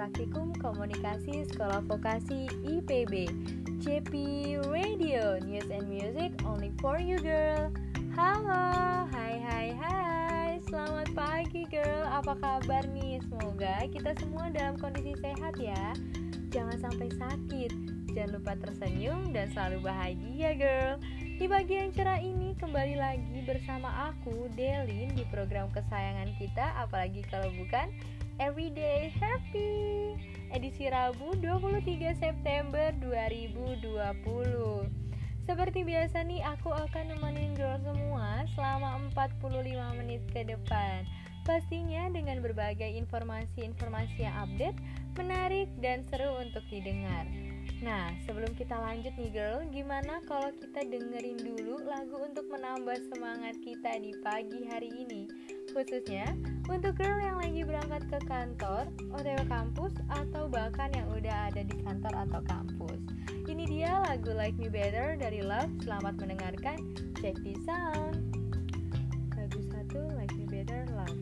Praktikum Komunikasi Sekolah Vokasi IPB JP Radio News and Music only for you girl. Halo, hai hai hai. Selamat pagi girl, apa kabar nih? Semoga kita semua dalam kondisi sehat ya. Jangan sampai sakit. Jangan lupa tersenyum dan selalu bahagia girl. Di bagian cerah ini kembali lagi bersama aku Delin di program kesayangan kita Apalagi kalau bukan Everyday Happy. Edisi Rabu 23 September 2020 Seperti biasa nih aku akan nemenin girl semua selama 45 menit ke depan. Pastinya dengan berbagai informasi-informasi yang update, menarik, dan seru untuk didengar. Nah, sebelum kita lanjut nih girl, gimana kalau kita dengerin dulu lagu untuk menambah semangat kita di pagi hari ini? Khususnya untuk girl kantor, OTW kampus, atau bahkan yang udah ada di kantor atau kampus. Ini dia lagu Like Me Better dari Love. Selamat mendengarkan. Check this sound. Lagu satu Like Me Better Love.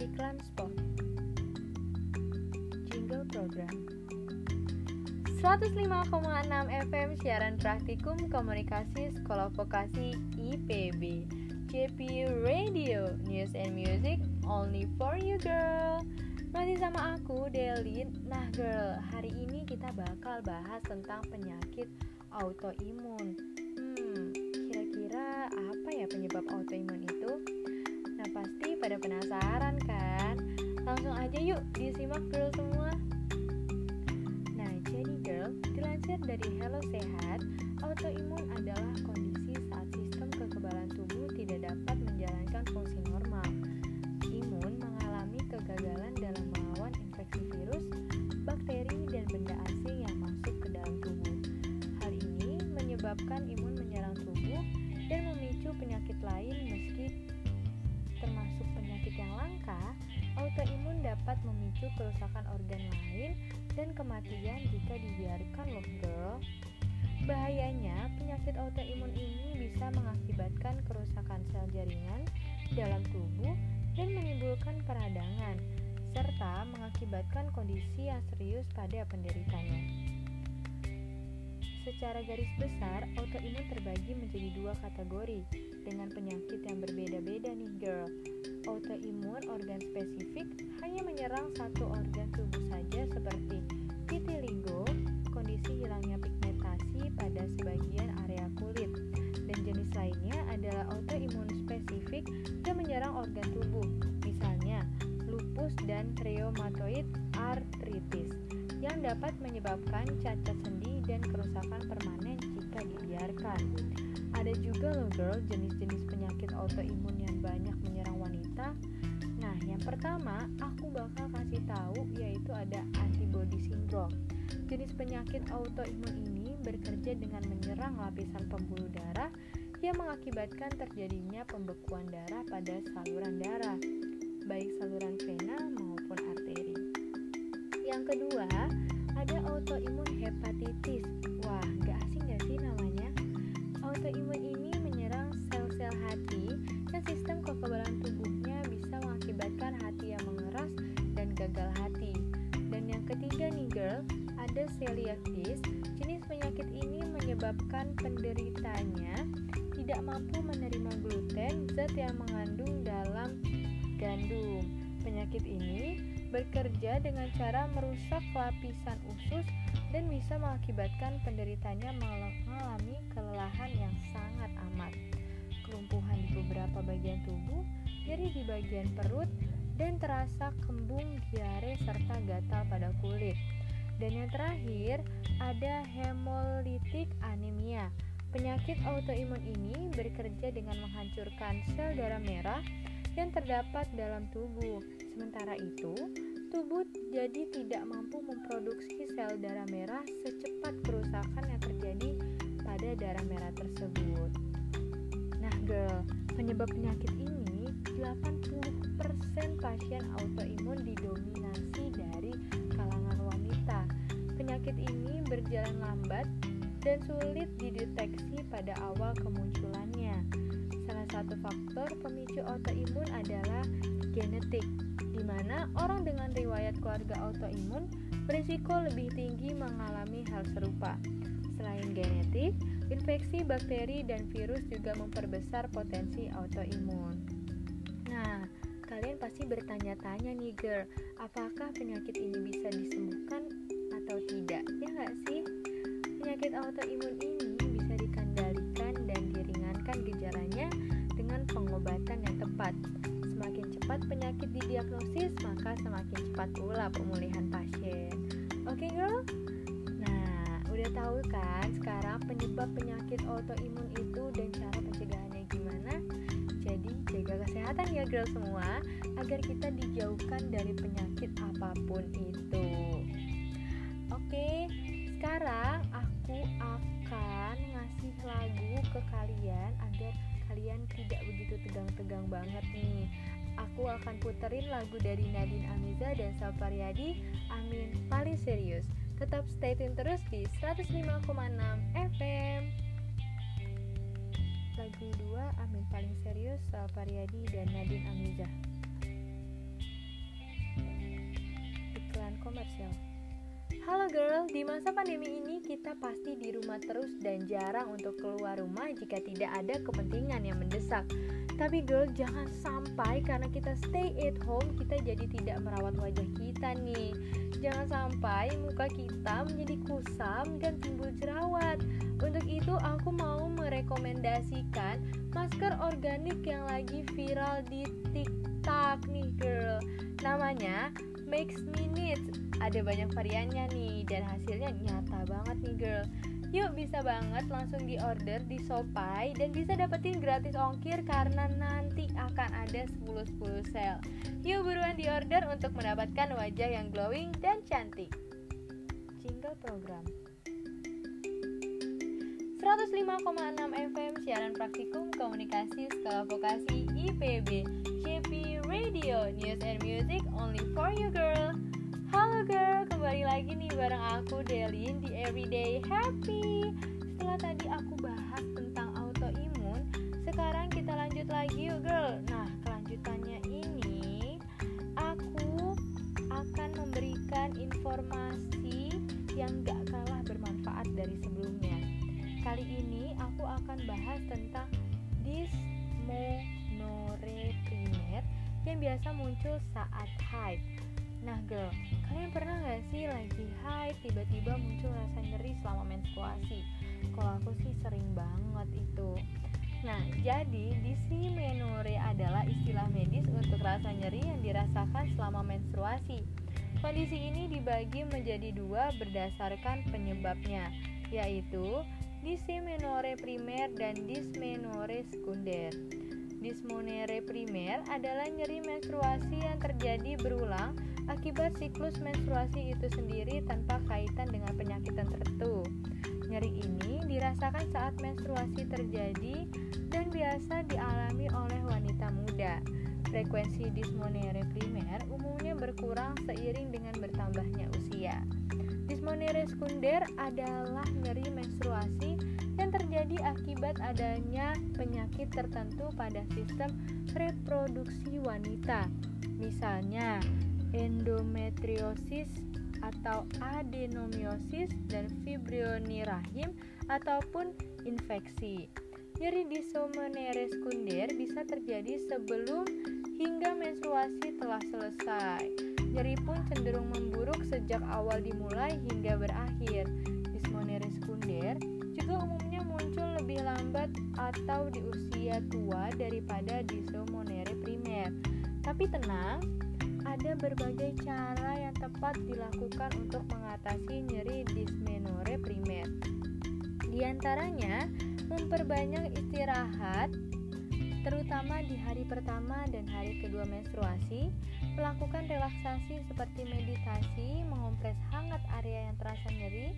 Iklan spot. Jingle program. 105,6 FM siaran praktikum komunikasi sekolah vokasi IPB JP Radio News and Music only for you girl Masih sama aku Delin Nah girl, hari ini kita bakal bahas tentang penyakit autoimun Hmm, kira-kira apa ya penyebab autoimun itu? Nah pasti pada penasaran kan? Langsung aja yuk disimak girl semua Dilansir dari Hello Sehat, autoimun adalah kondisi menyebabkan imun menyerang tubuh dan memicu penyakit lain meski termasuk penyakit yang langka, autoimun dapat memicu kerusakan organ lain dan kematian jika dibiarkan loh. Bahayanya, penyakit autoimun ini bisa mengakibatkan kerusakan sel jaringan dalam tubuh dan menimbulkan peradangan, serta mengakibatkan kondisi yang serius pada penderitanya. Secara garis besar, autoimun terbagi menjadi dua kategori dengan penyakit yang berbeda-beda nih girl. Autoimun organ spesifik hanya menyerang satu organ tubuh saja seperti vitiligo, kondisi hilangnya pigmentasi pada sebagian area kulit. Dan jenis lainnya adalah autoimun spesifik yang menyerang organ tubuh, misalnya lupus dan rheumatoid arthritis yang dapat menyebabkan cacat sendi dan kerusakan permanen jika dibiarkan. Ada juga loh girl jenis-jenis penyakit autoimun yang banyak menyerang wanita. Nah, yang pertama aku bakal kasih tahu yaitu ada antibody syndrome. Jenis penyakit autoimun ini bekerja dengan menyerang lapisan pembuluh darah yang mengakibatkan terjadinya pembekuan darah pada saluran darah, baik saluran vena maupun arteri. Yang kedua, ada autoimun hepatitis. Wah, gak asing gak sih namanya? Autoimun ini menyerang sel-sel hati dan sistem kekebalan tubuhnya bisa mengakibatkan hati yang mengeras dan gagal hati. Dan yang ketiga nih girl, ada celiakis. Jenis penyakit ini menyebabkan penderitanya tidak mampu menerima gluten, zat yang mengandung dalam gandum. Penyakit ini bekerja dengan cara merusak lapisan usus dan bisa mengakibatkan penderitanya mengalami kelelahan yang sangat amat, kelumpuhan di beberapa bagian tubuh, nyeri di bagian perut, dan terasa kembung, diare, serta gatal pada kulit. Dan yang terakhir, ada hemolitik anemia. Penyakit autoimun ini bekerja dengan menghancurkan sel darah merah yang terdapat dalam tubuh. Sementara itu, tubuh jadi tidak mampu memproduksi sel darah merah secepat kerusakan yang terjadi pada darah merah tersebut. Nah, girl, penyebab penyakit ini 80% pasien autoimun didominasi dari kalangan wanita. Penyakit ini berjalan lambat dan sulit dideteksi pada awal kemunculannya. Salah satu faktor pemicu autoimun adalah genetik, di mana orang dengan riwayat keluarga autoimun berisiko lebih tinggi mengalami hal serupa. Selain genetik, infeksi bakteri dan virus juga memperbesar potensi autoimun. Nah, kalian pasti bertanya-tanya nih girl, apakah penyakit ini bisa disembuhkan atau tidak? Ya nggak sih? Penyakit autoimun ini penyakit didiagnosis, maka semakin cepat pula pemulihan pasien. Oke, okay, girl? Nah, udah tahu kan sekarang penyebab penyakit autoimun itu dan cara pencegahannya gimana? Jadi, jaga kesehatan ya, girl semua, agar kita dijauhkan dari penyakit apa pun itu. Oke, okay, sekarang aku akan ngasih lagu ke kalian agar kalian tidak begitu tegang-tegang banget nih aku akan puterin lagu dari Nadine Amiza dan Saparyadi Amin. Paling serius. Tetap stay tune terus di 105,6 FM lagu 2 Amin paling serius Saparyadi dan Nadine Amiza. Iklan komersial. Halo girl, di masa pandemi ini kita pasti di rumah terus dan jarang untuk keluar rumah jika tidak ada kepentingan yang mendesak. Tapi girl, jangan sampai karena kita stay at home kita jadi tidak merawat wajah kita nih. Jangan sampai muka kita menjadi kusam dan timbul jerawat. Untuk itu aku mau merekomendasikan masker organik yang lagi viral di TikTok nih girl. Namanya Makes Minutes Ada banyak variannya nih dan hasilnya nyata banget nih girl Yuk bisa banget langsung di order di Sopai dan bisa dapetin gratis ongkir karena nanti akan ada 10-10 sale. Yuk buruan di order untuk mendapatkan wajah yang glowing dan cantik. Jingle program. 105,6 FM siaran praktikum komunikasi sekolah vokasi IPB JP Radio News and Music only for you girl Halo girl, kembali lagi nih bareng aku Delin di Everyday Happy. Setelah tadi aku bahas tentang autoimun Sekarang kita lanjut lagi yuk girl. Nah kelanjutannya ini Aku akan memberikan informasi yang gak kalah bermanfaat dari sebelumnya. Kali ini aku akan bahas tentang dysmenorrhea primer yang biasa muncul saat haid. Nah girl, kalian pernah gak sih lagi haid tiba-tiba muncul rasa nyeri selama menstruasi? Kalau aku sih sering banget itu. Nah, jadi dysmenorrhea adalah istilah medis untuk rasa nyeri yang dirasakan selama menstruasi. Kondisi ini dibagi menjadi dua berdasarkan penyebabnya, yaitu dismenore primer dan dismenore sekunder. Dismenore primer adalah nyeri menstruasi yang terjadi berulang akibat siklus menstruasi itu sendiri tanpa kaitan dengan penyakit tertentu. Nyeri ini dirasakan saat menstruasi terjadi dan biasa dialami oleh wanita muda. Frekuensi dismenore primer umumnya berkurang seiring dengan bertambahnya usia. Dismonere sekunder adalah nyeri menstruasi yang terjadi akibat adanya penyakit tertentu pada sistem reproduksi wanita. Misalnya, endometriosis atau adenomiosis dan fibrioni rahim ataupun infeksi. Nyeri dismenere sekunder bisa terjadi sebelum hingga menstruasi telah selesai. Nyeri pun cenderung memburuk sejak awal dimulai hingga berakhir. Dismonere sekunder juga umumnya muncul lebih lambat atau di usia tua daripada dismonere primer. Tapi tenang, ada berbagai cara yang tepat dilakukan untuk mengatasi nyeri dismenore primer. Di antaranya, memperbanyak istirahat, terutama di hari pertama dan hari kedua menstruasi, melakukan relaksasi seperti meditasi, mengompres hangat area yang terasa nyeri,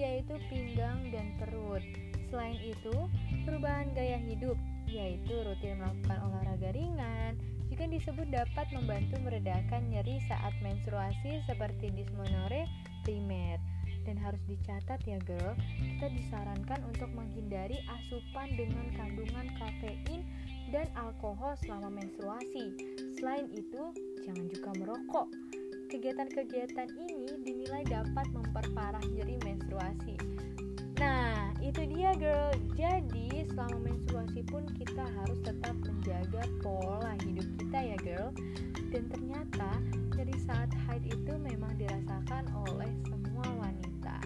yaitu pinggang dan perut. Selain itu, perubahan gaya hidup, yaitu rutin melakukan olahraga ringan, juga disebut dapat membantu meredakan nyeri saat menstruasi seperti dismenore primer. Dan harus dicatat ya girl, kita disarankan untuk menghindari asupan dengan kandungan kafein dan alkohol selama menstruasi. Selain itu, jangan juga merokok. Kegiatan-kegiatan ini dinilai dapat memperparah nyeri menstruasi. Nah, itu dia girl. Jadi, selama menstruasi pun kita harus tetap menjaga pola hidup kita ya girl. Dan ternyata nyeri saat haid itu memang dirasakan oleh semua wanita.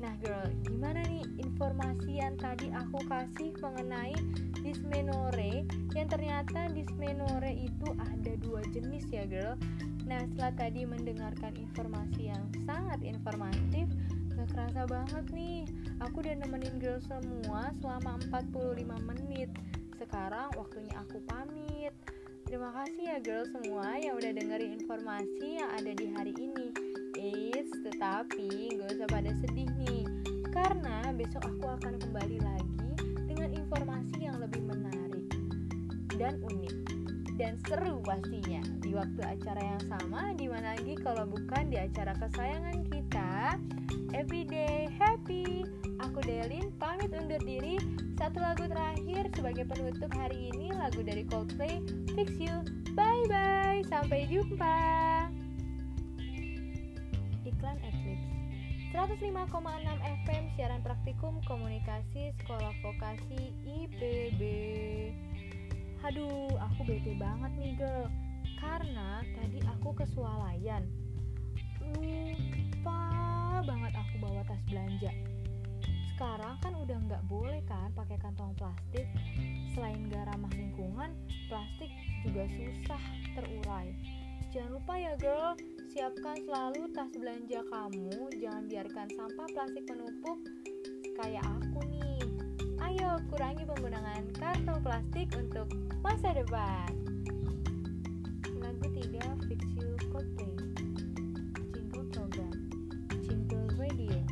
Nah girl, gimana nih informasi yang tadi aku kasih mengenai dysmenore yang ternyata dysmenore itu ada dua jenis ya girl. Nah setelah tadi mendengarkan informasi yang sangat informatif, gak kerasa banget nih. Aku udah nemenin girl semua selama 45 menit. Sekarang waktunya aku pamit. Terima kasih ya girl semua yang udah dengerin informasi yang ada di hari ini. Eits, tetapi gak usah pada sedih nih, karena besok aku akan kembali lagi dengan informasi yang lebih menarik dan unik dan seru pastinya di waktu acara yang sama di mana lagi kalau bukan di acara kesayangan kita Everyday Happy. Aku Delin pamit undur diri. Satu lagu terakhir sebagai penutup hari ini Lagu dari Coldplay Fix You. Bye bye Sampai jumpa. Iklan Eclipse. 105,6 FM siaran praktikum komunikasi sekolah vokasi IPB Aduh, aku bete banget nih girl Karena tadi aku kesualayan Lupa banget aku bawa tas belanja. Sekarang kan udah nggak boleh kan pakai kantong plastik. Selain gak ramah lingkungan plastik juga susah terurai. Jangan lupa ya girl. Siapkan selalu tas belanja kamu. Jangan biarkan sampah plastik menumpuk. Kayak aku nih. Ayo kurangi penggunaan kantong plastik untuk masa depan होती है